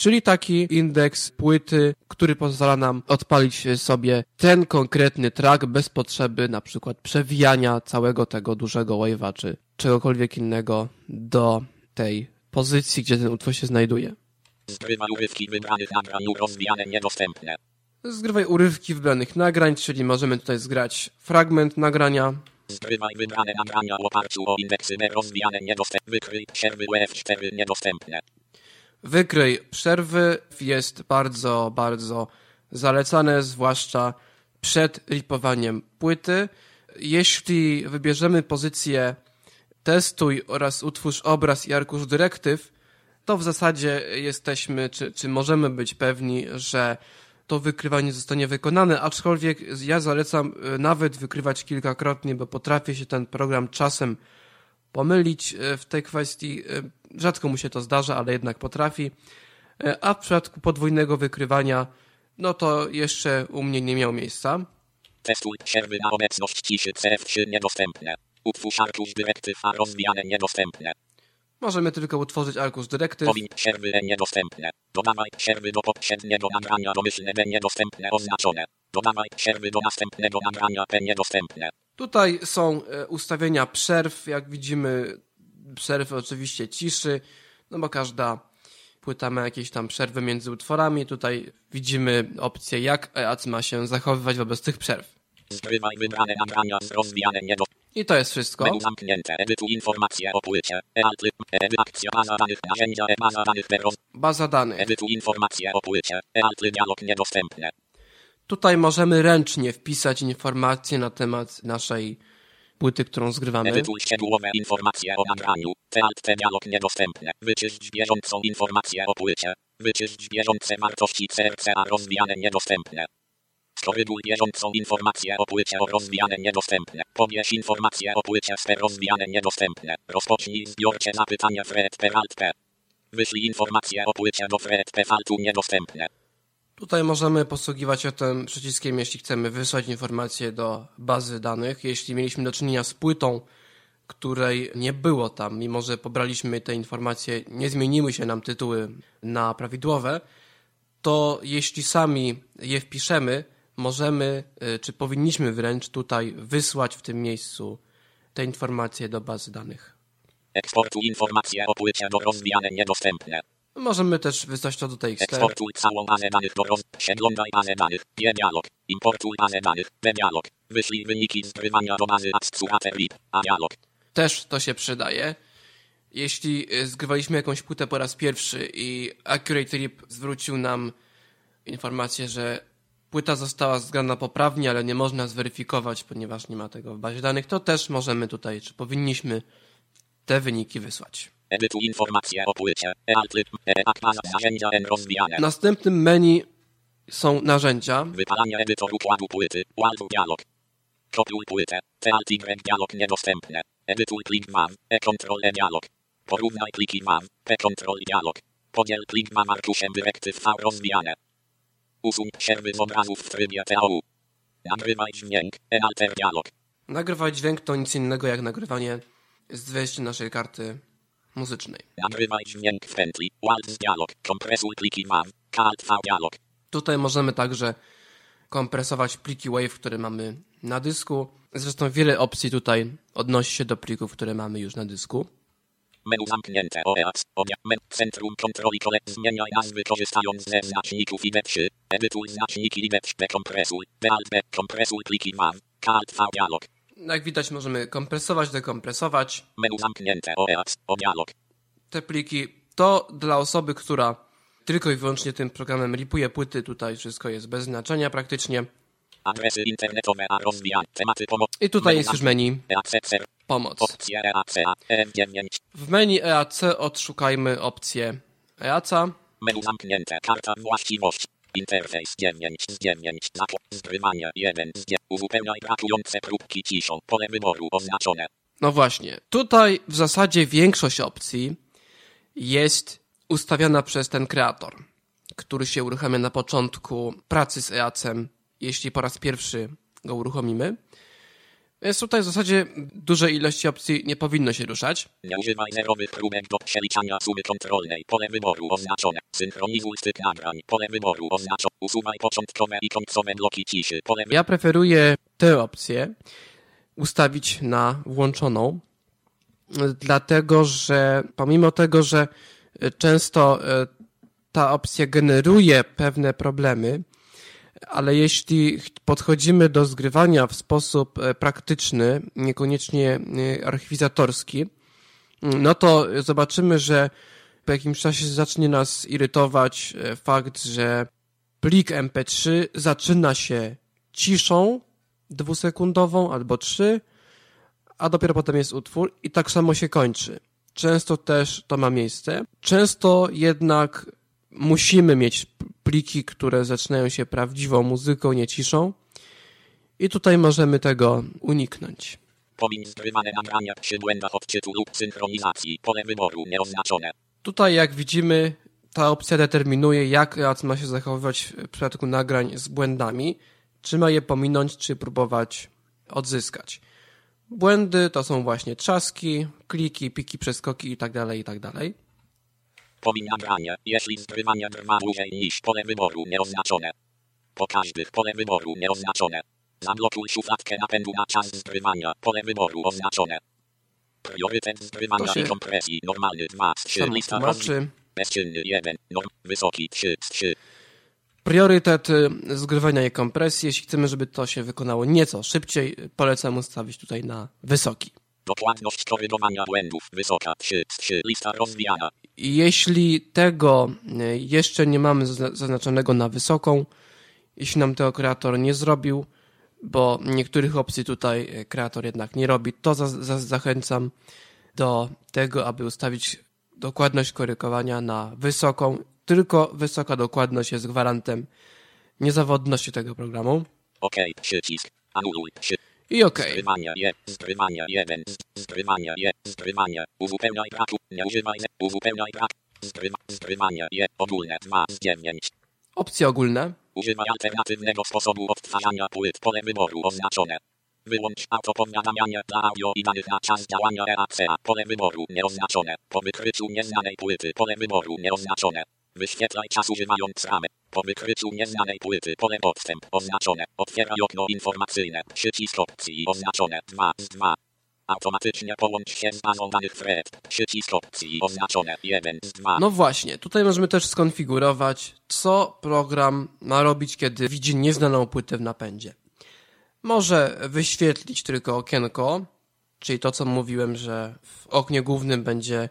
Czyli taki indeks płyty, który pozwala nam odpalić sobie ten konkretny track bez potrzeby na przykład przewijania całego tego dużego wave'a czy czegokolwiek innego do tej pozycji, gdzie ten utwór się znajduje. Zgrywa urywki wybranych nagrań rozwijane niedostępne. Zgrywaj urywki wybranych nagrań, czyli możemy tutaj zgrać fragment nagrania, Zgrywaj wybrane nagrania w oparciu o indeksy B rozwijane niedostępne. Wykryj przerwy UF4 niedostępne. Wykryj przerwy jest bardzo, bardzo zalecane, zwłaszcza przed ripowaniem płyty. Jeśli wybierzemy pozycję testuj oraz utwórz obraz i arkusz dyrektyw, to w zasadzie jesteśmy, czy, czy możemy być pewni, że to wykrywanie zostanie wykonane, aczkolwiek ja zalecam y, nawet wykrywać kilkakrotnie, bo potrafi się ten program czasem pomylić y, w tej kwestii. Y, Rzadko mu się to zdarza, ale jednak potrafi. A w przypadku podwójnego wykrywania, no to jeszcze u mnie nie miał miejsca. Testuj przerwy na obecność ciszy CF3 niedostępne. Utwórz arkusz dyrektyw A rozwijane niedostępne. Możemy tylko utworzyć arkusz dyrektyw. Powin przerwy E niedostępne. Dodawaj przerwy do poprzedniego nagrania domyślne B niedostępne oznaczone. Dodawaj przerwy do następnego nagrania P niedostępne. Tutaj są e, ustawienia przerw. Jak widzimy, przerwy oczywiście ciszy, no bo każda płyta ma jakieś tam przerwy między utworami. Tutaj widzimy opcję, jak EAC ma się zachowywać wobec tych przerw. Zgrywaj wybrane nagrania z. I to jest wszystko. Menu zamknięte. Edytu informacje o płycie. Akcja baza danych. Narzędzia e baza danych. Roz... Baza danych. Edytu informacje o płycie. Dialog niedostępne. Tutaj możemy ręcznie wpisać informacje na temat naszej płyty, którą zgrywamy. Edytuj szczegółowe informacje o nagraniu. Tealt te dialog niedostępne. Wyczyść bieżącą informację o płycie. Wyczyść bieżące wartości CRCA rozwijane niedostępne. Skoryguj bieżącą informację o płycie o rozwijane niedostępne. Pobierz informacje o płycie z rozwijane niedostępne. Rozpocznij zbiorcze zapytania Fred P. Alt P. Wyślij informacje o płycie do Fred P. Faltu niedostępne. Tutaj możemy posługiwać się tym przyciskiem, jeśli chcemy wysłać informacje do bazy danych. Jeśli mieliśmy do czynienia z płytą, której nie było tam, mimo że pobraliśmy te informacje, nie zmieniły się nam tytuły na prawidłowe, to jeśli sami je wpiszemy, możemy, y, czy powinniśmy wręcz tutaj wysłać w tym miejscu te informacje do bazy danych. Eksportuj informacje o płycie do rozwijane niedostępne. Możemy też wysłać to do TXT. Eksportuj całą bazę danych do roz... Przeglądaj bazę danych. Dialog. Importuj bazę danych. Dialog. Wyślij wyniki zgrywania do bazy ACCUATERIP. A dialog. Też to się przydaje. Jeśli y, zgrywaliśmy jakąś płytę po raz pierwszy i Accurate Rip zwrócił nam informację, że płyta została zgrana poprawnie, ale nie można zweryfikować, ponieważ nie ma tego w bazie danych, to też możemy tutaj, czy powinniśmy te wyniki wysłać. Edytuj informacje o płycie. Narzędzia N rozwijane. W następnym menu są narzędzia. Wypalanie edytor układu płyty. Wald dialog. Kopiuj płytę. Tealt Y dialog niedostępne. Edytuj plik WAV. E-control E dialog. Porównaj pliki WAV. P-control dialog. Podziel plik WAV arkuszem dyrektyw V rozwijane. Usuń przerwy z obrazów w trybie TAU. Nagrywaj dźwięk. E-alter dialog. Nagrywać dźwięk to nic innego jak nagrywanie z wejścia naszej karty muzycznej. Nagrywaj dźwięk w pętli. Waltz dialog. Kompresuj pliki WAV. Alt V dialog. Tutaj możemy także kompresować pliki WAV, które mamy na dysku. Zresztą wiele opcji tutaj odnosi się do plików, które mamy już na dysku. Menu zamknięte OEAC. Obja Centrum kontroli kole. Zmieniaj nazwy korzystając ze znaczników IDE3. Edytuj znaczniki IDE3. Kompresuj. Kompresuj pliki WAV. Dialog. Jak widać możemy kompresować, dekompresować. Menu zamknięte OEAC. O dialog. Te pliki to dla osoby, która tylko i wyłącznie tym programem ripuje płyty. Tutaj wszystko jest bez znaczenia praktycznie. Adresy internetowe a. Tematy pomocy. I tutaj jest już menu pomoc. EAC. F9. W menu EAC odszukajmy opcję EAC. Menu zamknięte. Karta właściwości. Interfejs 9 z 9. Zakop. Zgrywanie 1 z 9. Uzupełniaj brakujące próbki ciszą. Pole wyboru oznaczone. No właśnie, tutaj w zasadzie większość opcji jest ustawiana przez ten kreator, który się uruchamia na początku pracy z EAC-em, jeśli po raz pierwszy go uruchomimy. Więc tutaj w zasadzie dużej ilości opcji nie powinno się ruszać. Nie używaj zerowych próbek do przeliczania sumy kontrolnej. Pole wyboru oznaczone. Synchronizuj styk nagrań. Pole wyboru oznaczone. Usuwaj początkowe i końcowe bloki ciszy. Pole wy... Ja preferuję tę opcję ustawić na włączoną, dlatego że pomimo tego, że często e, ta opcja generuje pewne problemy, ale jeśli podchodzimy do zgrywania w sposób e, praktyczny, niekoniecznie e, archiwizatorski, no to zobaczymy, że po jakimś czasie zacznie nas irytować e, fakt, że plik MP3 zaczyna się ciszą dwusekundową albo trzy, a dopiero potem jest utwór i tak samo się kończy. Często też to ma miejsce. Często jednak musimy mieć pliki, które zaczynają się prawdziwą muzyką, nie ciszą. I tutaj możemy tego uniknąć. Pomiń zgrywane nagrania przy błędach odczytu lub synchronizacji. Pole wyboru nieoznaczone. Tutaj, jak widzimy, ta opcja determinuje, jak EAC ma się zachowywać w przypadku nagrań z błędami. Czy ma je pominąć, czy próbować odzyskać. Błędy to są właśnie trzaski, kliki, piki, przeskoki itd., itd. Pomiń nagranie, jeśli zgrywanie trwa dłużej niż pole wyboru nieoznaczone. Po każdych pole wyboru nieoznaczone. Zablokuj szufladkę napędu na czas zgrywania. Pole wyboru oznaczone. Priorytet zgrywania i kompresji. Normalny 2 z 3. Samo Lista tłumaczy. Bezczynny 1. Norm. Wysoki 3 z 3. Priorytet y, zgrywania i kompresji. Jeśli chcemy, żeby to się wykonało nieco szybciej, polecam ustawić tutaj na wysoki. Dokładność korygowania błędów. Wysoka 3 z 3. Lista rozwijana. Jeśli tego y, jeszcze nie mamy zazna- zaznaczonego na wysoką, jeśli nam tego kreator nie zrobił, bo niektórych opcji tutaj y, kreator jednak nie robi, to za, za, zachęcam do tego, aby ustawić dokładność korygowania na wysoką. Tylko wysoka dokładność jest gwarantem niezawodności tego programu. OK. Przycisk. Anuluj. Przy. I OK. Zgrywania je. Zgrywania 1. z- Zgrywania je. Zgrywania. Uzupełniaj braku. Nie używaj. Uzupełniaj brak. Zgrywa. Zgrywania je. Ogólne 2 z 9. Opcje ogólne. Używaj alternatywnego sposobu odtwarzania płyt. Pole wyboru oznaczone. Wyłącz autopowiadamianie dla audio i danych na czas działania EACA. Pole wyboru nieoznaczone. Po wykryciu nieznanej płyty. Pole wyboru nieoznaczone. Wyświetlaj czas używając ramy. Po wykryciu nieznanej płyty. Pole podstęp oznaczone. Otwieraj okno informacyjne. Przycisk opcji oznaczone. 2 z 2. Automatycznie połącz się z bazą danych FRED. Przycisk opcji oznaczone. 1 z 2. No właśnie, tutaj możemy też skonfigurować, co program ma robić, kiedy widzi nieznaną płytę w napędzie. Może wyświetlić tylko okienko, czyli to, co mówiłem, że w oknie głównym będzie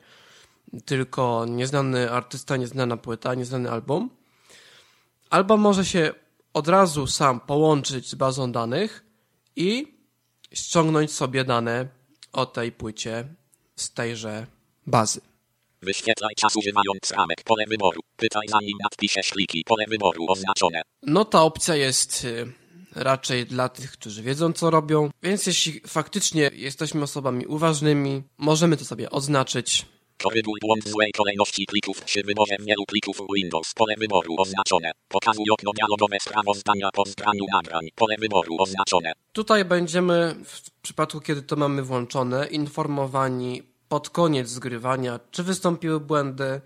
tylko nieznany artysta, nieznana płyta, nieznany album. Albo może się od razu sam połączyć z bazą danych i ściągnąć sobie dane o tej płycie z tejże bazy. Wyświetlaj czas używając ramek. Pole wyboru. Pytaj zanim nadpiszesz pliki. Pole wyboru oznaczone. No ta opcja jest y, raczej dla tych, którzy wiedzą co robią, więc jeśli faktycznie jesteśmy osobami uważnymi, możemy to sobie oznaczyć. Koryguj błąd złej kolejności plików przy wyborze wielu plików Windows. Pole wyboru oznaczone. Pokazuj okno dialogowe sprawozdania po zgraniu nagrań. Pole wyboru oznaczone. Tutaj będziemy, w przypadku kiedy to mamy włączone, informowani pod koniec zgrywania, czy wystąpiły błędy,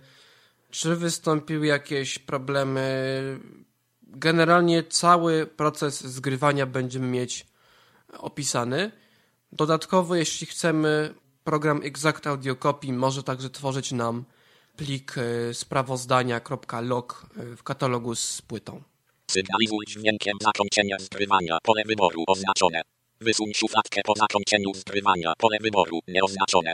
czy wystąpiły jakieś problemy. Generalnie cały proces zgrywania będziemy mieć opisany. Dodatkowo, jeśli chcemy, program Exact Audio Copy może także tworzyć nam plik e, sprawozdania.log e, w katalogu z płytą. Sygnalizuj dźwiękiem zakończenia zgrywania. Pole wyboru oznaczone. Wysuń szufladkę po zakończeniu zgrywania. Pole wyboru nieoznaczone.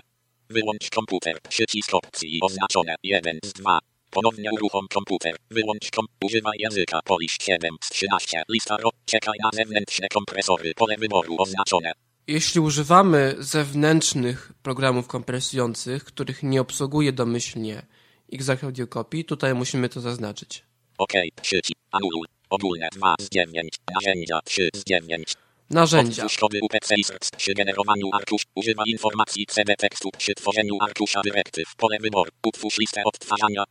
Wyłącz komputer. Przycisk opcji oznaczone. 1 z 2. Ponownie uruchom komputer. Wyłącz kom... Używaj języka. Polish 7 z 13. Lista ro... Czekaj na zewnętrzne kompresory. Pole wyboru oznaczone. Jeśli używamy zewnętrznych programów kompresujących, których nie obsługuje domyślnie Exact Audio Copy, tutaj musimy to zaznaczyć. OK. Przycisk. Anuluj. Ogólne 2 z 9. Narzędzia 3 z 9. Narzędzia. Odpuszczowy UPC Inserts przy generowaniu arkusz. Używa informacji CB tekstu przy tworzeniu arkusza dyrektyw. Pole wyboru. Utwórz listę odtwarzania.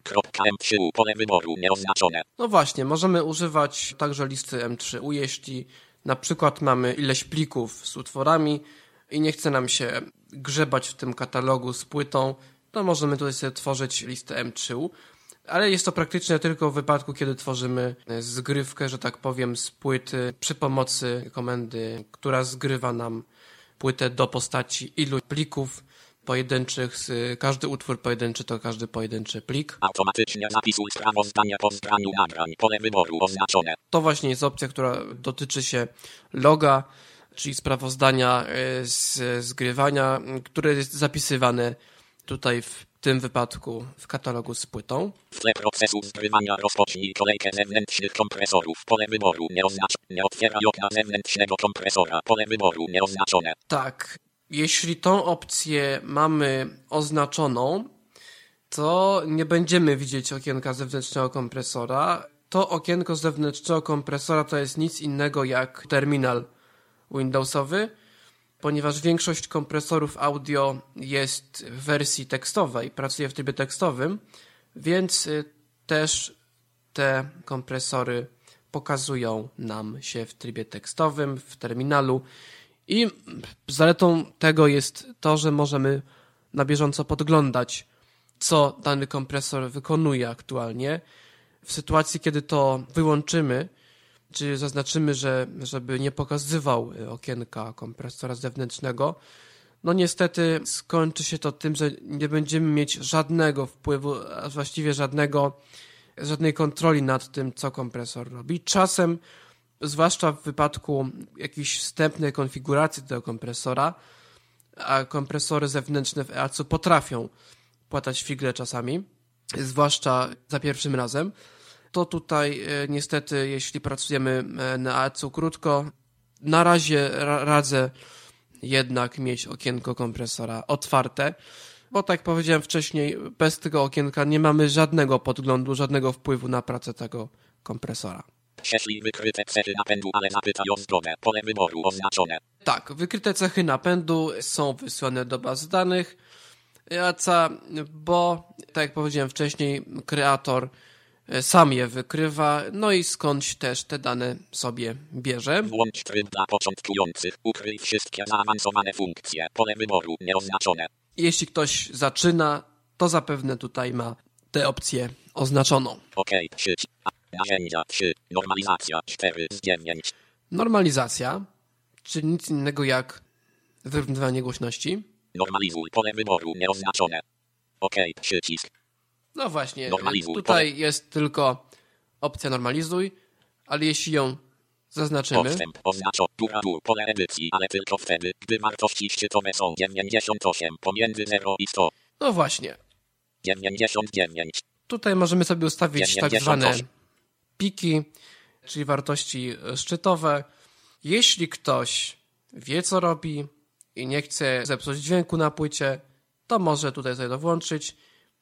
M3 pole wyboru nieoznaczone. No właśnie, możemy używać także listy M3U, jeśli na przykład mamy ileś plików z utworami i nie chce nam się grzebać w tym katalogu z płytą, to możemy tutaj sobie tworzyć listę M3U ale jest to praktyczne tylko w wypadku, kiedy tworzymy zgrywkę, że tak powiem, z płyty przy pomocy komendy, która zgrywa nam płytę do postaci ilu plików pojedynczych, każdy utwór pojedynczy to każdy pojedynczy plik. Automatycznie zapisuj sprawozdanie po zgraniu nagrań, pole wyboru oznaczone. To właśnie jest opcja, która dotyczy się loga, czyli sprawozdania e, z zgrywania, które jest zapisywane tutaj w tym wypadku w katalogu z płytą. W tle procesu zgrywania rozpocznij kolejkę zewnętrznych kompresorów. Pole wyboru nieoznaczone. Nie otwieraj okna zewnętrznego kompresora. Pole wyboru nieoznaczone. Tak. Jeśli tą opcję mamy oznaczoną, to nie będziemy widzieć okienka zewnętrznego kompresora. To okienko zewnętrznego kompresora to jest nic innego jak terminal Windowsowy, ponieważ większość kompresorów audio jest w wersji tekstowej, pracuje w trybie tekstowym, więc y, też te kompresory pokazują nam się w trybie tekstowym, w terminalu. I zaletą tego jest to, że możemy na bieżąco podglądać, co dany kompresor wykonuje aktualnie. W sytuacji, kiedy to wyłączymy, czy zaznaczymy, że żeby nie pokazywał y, okienka kompresora zewnętrznego, no niestety skończy się to tym, że nie będziemy mieć żadnego wpływu, a właściwie żadnego, żadnej kontroli nad tym, co kompresor robi. Czasem, zwłaszcza w wypadku jakiejś wstępnej konfiguracji tego kompresora, a kompresory zewnętrzne w EAC potrafią płatać figle czasami, zwłaszcza za pierwszym razem, to tutaj e, niestety, jeśli pracujemy e, na AEC krótko, na razie radzę jednak mieć okienko kompresora otwarte, bo tak powiedziałem wcześniej, bez tego okienka nie mamy żadnego podglądu, żadnego wpływu na pracę tego kompresora. Prześlij wykryte cechy napędu, ale zapytaj o zgodę. Pole wyboru oznaczone. Tak, wykryte cechy napędu są wysłane do baz danych EACA, bo tak jak powiedziałem wcześniej, kreator E, sam je wykrywa, no i skądś też te dane sobie bierze. Włącz tryb dla początkujących. Ukryj wszystkie zaawansowane funkcje. Pole wyboru nieoznaczone. Jeśli ktoś zaczyna, to zapewne tutaj ma tę opcję oznaczoną. OK, sieć. Narzędzia 3. Normalizacja 4 z 9. Normalizacja, czyli nic innego jak wyrównywanie głośności. Normalizuj pole wyboru nieoznaczone. OK, przycisk. No właśnie, normalizuj, tutaj pole. jest tylko opcja normalizuj, ale jeśli ją zaznaczymy... Podstęp oznacza duradur pole edycji, ale tylko wtedy, gdy wartości szczytowe są 98 pomiędzy 0 i 100. No właśnie. 99. Tutaj możemy sobie ustawić 98. tak zwane piki, czyli wartości szczytowe. Jeśli ktoś wie co robi i nie chce zepsuć dźwięku na płycie, to może tutaj sobie to włączyć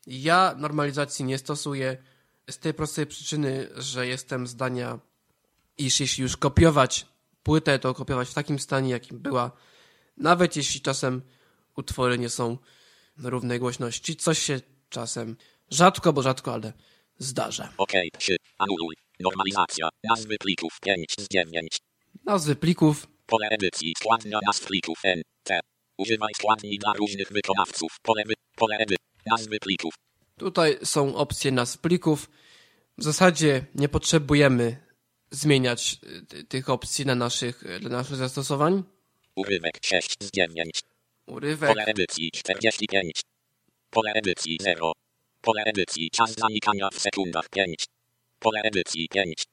ja normalizacji nie stosuję z tej prostej przyczyny, że jestem zdania, iż jeśli już kopiować płytę, to kopiować w takim stanie, jakim była, nawet jeśli czasem utwory nie są równej głośności, coś się czasem rzadko, bo rzadko, ale zdarza. OK, 3, anuluj, normalizacja, nazwy plików 5 z 9. Nazwy plików. Pole edycji, składnia nazw plików N, T. Używaj składni dla różnych wykonawców. Pole, pole edycji. Nazwy plików. Tutaj są opcje nazw plików. W zasadzie nie potrzebujemy zmieniać y, tych opcji na naszych, dla naszych zastosowań. Urywek 6 z 9. Urywek. Pole edycji 45. Pole edycji 0. Pole edycji czas zanikania w sekundach 5. Pole edycji 5.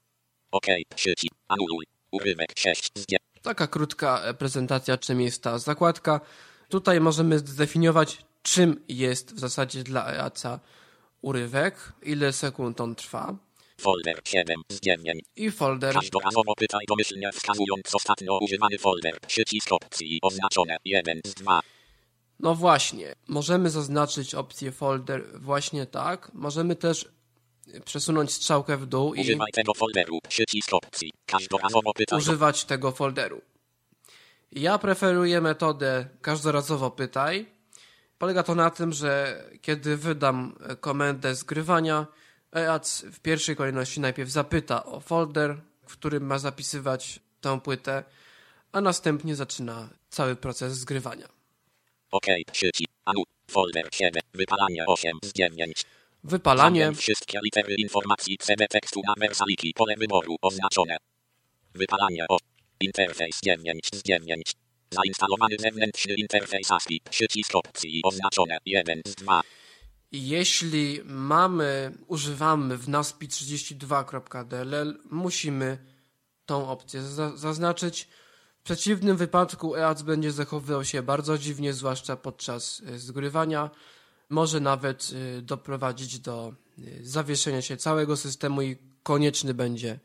OK. Sieci. Anuluj. Urywek 6 z 9. Taka krótka e, prezentacja, czym jest ta zakładka. Tutaj możemy zdefiniować, czym jest w zasadzie dla EACA urywek, ile sekund on trwa Folder 7 z 9. i folder. Każdorazowo pytaj domyślnie wskazując ostatnio używany folder. Przycisk opcji oznaczone 1 z 2. No właśnie, możemy zaznaczyć opcję folder właśnie tak. Możemy też przesunąć strzałkę w dół i Używaj tego folderu. Przycisk opcji. Każdorazowo używać tego folderu. Ja preferuję metodę każdorazowo pytaj. Polega to na tym, że kiedy wydam komendę zgrywania, EAC w pierwszej kolejności najpierw zapyta o folder, w którym ma zapisywać tę płytę, a następnie zaczyna cały proces zgrywania. OK. Sieci. Anu. Folder 7. Wypalanie 8 z 9. Wypalanie, Zamień wszystkie litery informacji CD tekstu na wersaliki. Pole wyboru oznaczone. Wypalanie o. Interfejs 9 z 9. Zainstalowany zewnętrzny interfejs ASCII. Przycisk opcji oznaczone 1 z 2. jeśli mamy, używamy w NASPI32.dll, musimy tą opcję za zaznaczyć. W przeciwnym wypadku EAC będzie zachowywał się bardzo dziwnie, zwłaszcza podczas y, zgrywania. Może nawet y, doprowadzić do y, zawieszenia się całego systemu i konieczny będzie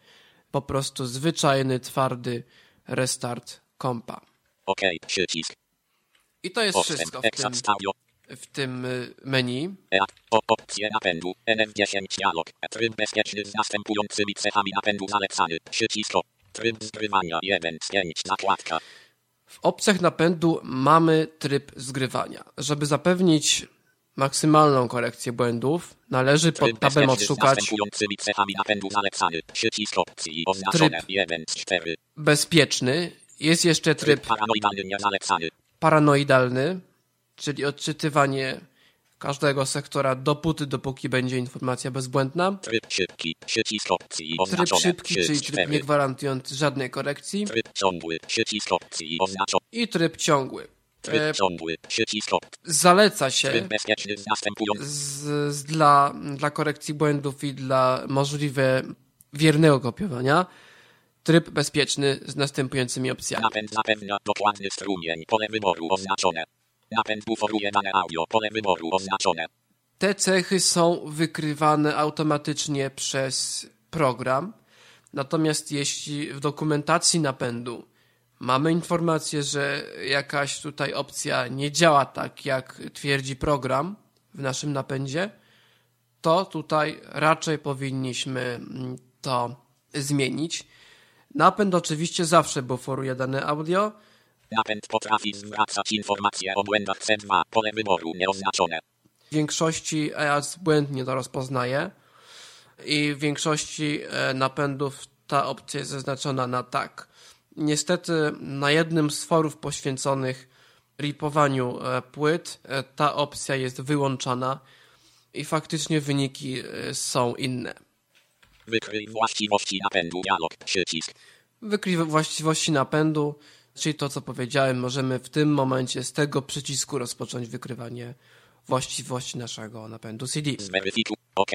po prostu zwyczajny, twardy restart kompa. OK. Przycisk. I to jest wszystko w tym, w tym y, menu. O. Opcje napędu. NF10 dialog. Tryb bezpieczny z następującymi cechami napędu zalecany. Przycisk. Tryb zgrywania 1 z 5. Zakładka. W opcjach napędu mamy tryb zgrywania. Żeby zapewnić maksymalną korekcję błędów, należy Tryb pod tabem odszukać Tryb. 1 z 4. bezpieczny. Jest jeszcze Tryb tryb paranoidalny czyli odczytywanie każdego sektora dopóty, dopóki będzie informacja bezbłędna. Tryb szybki. Przycisk opcji Tryb oznaczone szybki, 3 czyli tryb 4. nie gwarantujący żadnej korekcji. Tryb ciągły. Przycisk opcji oznaczone. I tryb ciągły. Tryb E, ciągły. Przycisk opcji. zaleca się Tryb bezpieczny z z, dla, dla korekcji błędów i dla możliwie wiernego kopiowania tryb bezpieczny z następującymi opcjami. Napęd zapewnia dokładny strumień. Pole wyboru oznaczone. Napęd buforuje dane audio. Pole wyboru oznaczone. Te cechy są wykrywane automatycznie przez program. Natomiast jeśli w dokumentacji napędu mamy informację, że jakaś tutaj opcja nie działa tak, jak twierdzi program w naszym napędzie, to tutaj raczej powinniśmy mm, to zmienić. Napęd oczywiście zawsze buforuje dane audio, Napęd potrafi zwracać informacje o błędach C2. Pole wyboru nieoznaczone. W większości EAC błędnie to rozpoznaje i w większości e, napędów ta opcja jest zaznaczona na tak. Niestety na jednym z forów poświęconych ripowaniu e, płyt e, ta opcja jest wyłączana i faktycznie wyniki e, są inne. Wykryj właściwości napędu. Dialog. Przycisk. Wykryj właściwości napędu, czyli to co powiedziałem, możemy w tym momencie z tego przycisku rozpocząć wykrywanie właściwości naszego napędu CD. Zweryfikuj. OK.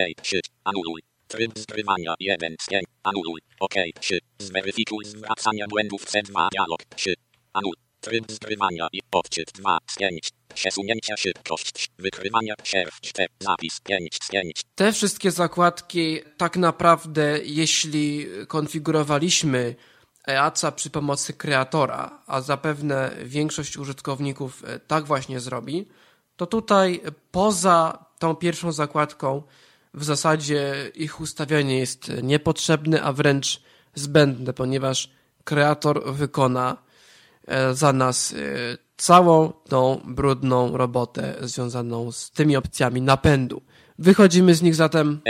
Anuluj. Tryb zgrywania 1 z 5. Anuluj. OK. Szy. Zweryfikuj zwracanie błędów C2. Dialog. Szy. Anuluj. Tryb zgrywania i odczyt 2 z 5. Przesunięcia szybkość. Wykrywanie przerw 4. Zapis 5 z 5. Te wszystkie zakładki, tak naprawdę, jeśli konfigurowaliśmy EACA przy pomocy kreatora, a zapewne większość użytkowników e, tak właśnie zrobi, to tutaj poza tą pierwszą zakładką w zasadzie ich ustawianie jest niepotrzebne, a wręcz zbędne, ponieważ kreator wykona e, za nas e, całą tą brudną robotę związaną z tymi opcjami napędu. Wychodzimy z nich zatem.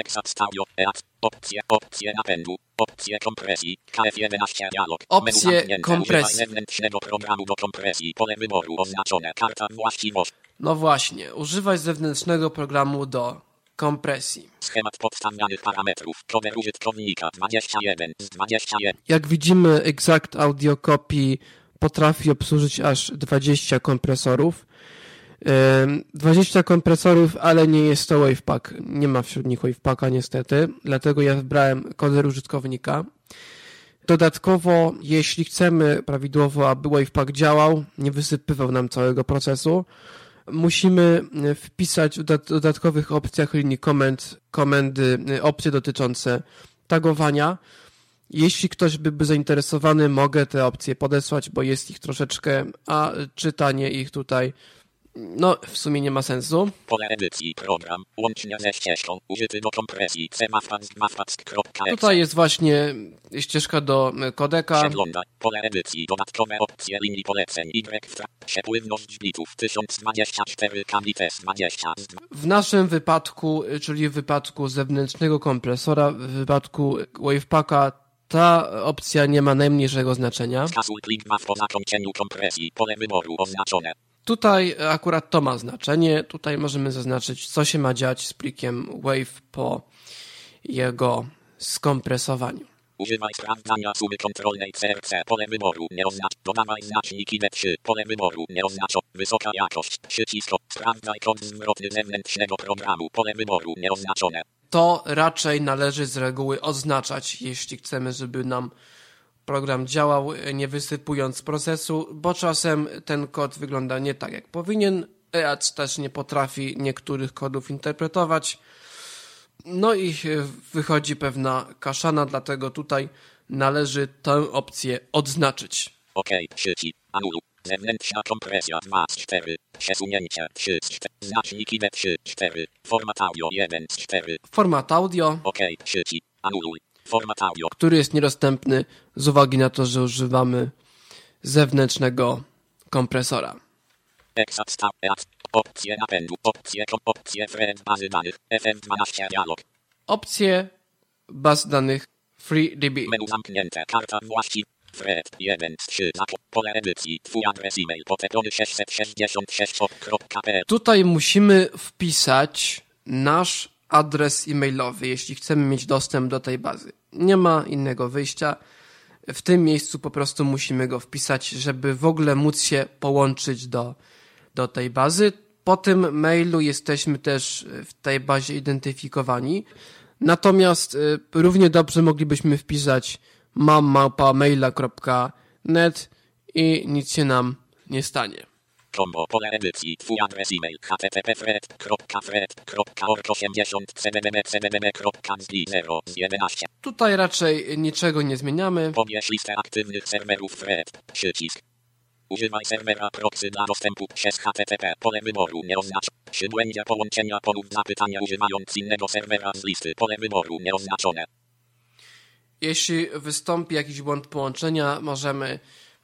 Opcje. Opcje napędu. Opcje kompresji. KF11 dialog. Opcje kompresji. Używaj zewnętrznego programu do kompresji. Pole wyboru oznaczone. Karta właściwości. No właśnie, używać zewnętrznego programu do kompresji. Schemat podstawianych parametrów. Cover użytkownika 21 z 21. Jak widzimy, Exact Audio Copy potrafi obsłużyć aż 20 kompresorów. 20 kompresorów, ale nie jest to Wavepack. Nie ma wśród nich Wavepacka niestety, dlatego ja wybrałem koder użytkownika. Dodatkowo, jeśli chcemy prawidłowo, aby Wavepack działał, nie wysypywał nam całego procesu, musimy wpisać w dodatkowych opcjach linii komend, komendy, opcje dotyczące tagowania. Jeśli ktoś byłby zainteresowany, mogę te opcje podesłać, bo jest ich troszeczkę, a czytanie ich tutaj no, w sumie nie ma sensu. Pole edycji program, łącznie ze ścieżką, użyty do kompresji Tutaj jest właśnie ścieżka do kodeka. Przegląda, pole edycji, dodatkowe opcje linii poleceń, Y, przepływność bitów 1024 kbps 20. W naszym wypadku, czyli w wypadku zewnętrznego kompresora, w wypadku Wavepacka ta opcja nie ma najmniejszego znaczenia. Skasuj plik po zakończeniu kompresji, pole wyboru oznaczone. Tutaj akurat to ma znaczenie. Tutaj możemy zaznaczyć, co się ma dziać z plikiem WAVE po jego skompresowaniu. Używaj sprawdzania sumy kontrolnej CRC. Pole wyboru nie oznacz. Dodawaj znaczniki D3. Pole wyboru nie oznacz. Wysoka jakość. Przycisk. Sprawdzaj kod zwrotny zewnętrznego programu. Pole wyboru nieoznaczone. To raczej należy z reguły oznaczać, jeśli chcemy, żeby nam program działał nie wysypując procesu, bo czasem ten kod wygląda nie tak jak powinien. EAC też nie potrafi niektórych kodów interpretować. No i wychodzi pewna kaszana, dlatego tutaj należy tę opcję odznaczyć. OK, sieci, anulu, zewnętrzna kompresja 2 z 4, przesunięcie 3 z 4, znaczniki D 3 4, format audio 1 z 4. Format audio. OK, sieci, anuluj. Który jest niedostępny z uwagi na to, że używamy zewnętrznego kompresora. Opcje napędu. Opcje, opcje thread bazy danych. FM12 dialog. Opcje baz danych FreeDB. Menu zamknięte. Karta właściwa. Fred 1 z 3 pole edycji. Twój adres e-mail potepiony 666.pl Tutaj musimy wpisać nasz adres e-mailowy, jeśli chcemy mieć dostęp do tej bazy. Nie ma innego wyjścia. W tym miejscu po prostu musimy go wpisać, żeby w ogóle móc się połączyć do, do tej bazy. Po tym mailu jesteśmy też w tej bazie identyfikowani. Natomiast y, równie dobrze moglibyśmy wpisać mammałpa.maila.net i nic się nam nie stanie. Combo pole edycji. Twój adres e-mail http://org80cdbb.cdbb.z0 Tutaj raczej niczego nie zmieniamy. Pobierz listę aktywnych serwerów Fred. Przycisk. Używaj serwera proxy dla dostępu przez HTTP. Pole wyboru nie oznacz. Przybłędzie połączenia polów zapytania używając innego serwera z listy. Pole wyboru nieoznaczone. Jeśli wystąpi jakiś błąd połączenia, możemy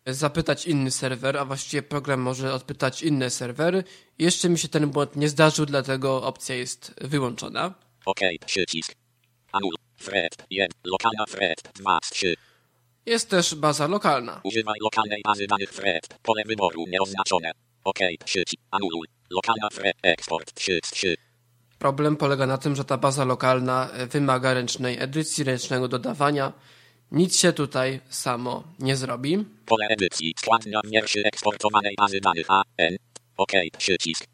zapytać inny serwer, a właściwie program może odpytać inne serwery. Jeszcze mi się ten błąd nie zdarzył, dlatego opcja jest wyłączona. OK, przycisk. Anul. Fred 1. Lokalna Fred 2 3. Jest też baza lokalna. Używaj lokalnej bazy danych Fred. Pole wyboru nieoznaczone. OK, przycisk. Anuluj. Lokalna Fred. Eksport 3 3. Problem polega na tym, że ta baza lokalna wymaga ręcznej edycji, ręcznego dodawania. Nic się tutaj samo nie zrobi. Pole edycji, składnia wierszy eksportowanej bazy danych OK, przycisk.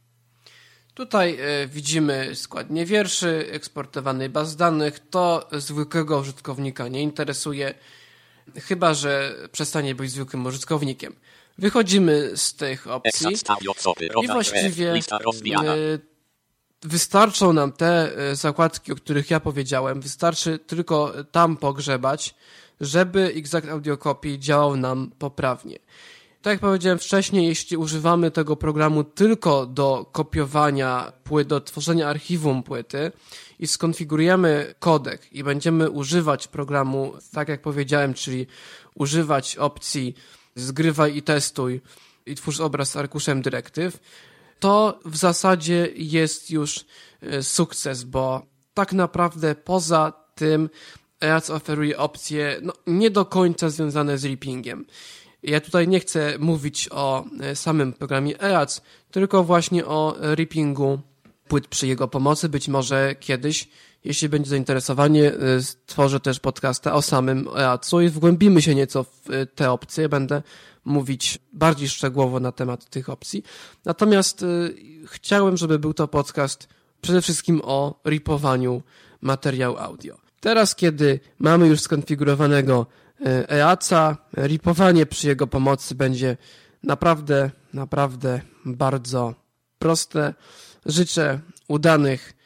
Tutaj y, widzimy składnie wierszy eksportowanej baz danych. To zwykłego użytkownika nie interesuje, chyba że przestanie być zwykłym użytkownikiem. Wychodzimy z tych opcji i właściwie wystarczą nam te zakładki, o których ja powiedziałem. Wystarczy tylko tam pogrzebać żeby Exact Audio Copy działał nam poprawnie. Tak jak powiedziałem wcześniej, jeśli używamy tego programu tylko do kopiowania płyt, do tworzenia archiwum płyty i skonfigurujemy kodek i będziemy używać programu, tak jak powiedziałem, czyli używać opcji zgrywaj i testuj i twórz obraz z arkuszem dyrektyw, to w zasadzie jest już e, sukces, bo tak naprawdę poza tym EAC oferuje opcje no, nie do końca związane z rippingiem. Ja tutaj nie chcę mówić o e, samym programie EAC, tylko właśnie o rippingu płyt przy jego pomocy. Być może kiedyś jeśli będzie zainteresowanie, y, stworzę też podcasta o samym EAC-u i wgłębimy się nieco w y, te opcje. Będę mówić bardziej szczegółowo na temat tych opcji. Natomiast y, chciałem, żeby był to podcast przede wszystkim o ripowaniu materiału audio. Teraz, kiedy mamy już skonfigurowanego EAC-a, ripowanie przy jego pomocy będzie naprawdę, naprawdę bardzo proste. Życzę udanych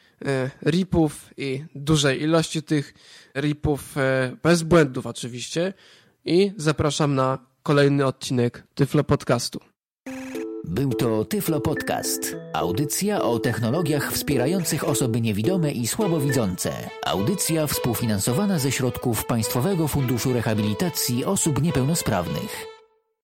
ripów i dużej ilości tych ripów, e, bez błędów oczywiście. I zapraszam na kolejny odcinek Tyflo Podcastu. Był to Tyflo Podcast. Audycja o technologiach wspierających osoby niewidome i słabowidzące. Audycja współfinansowana ze środków Państwowego Funduszu Rehabilitacji Osób Niepełnosprawnych.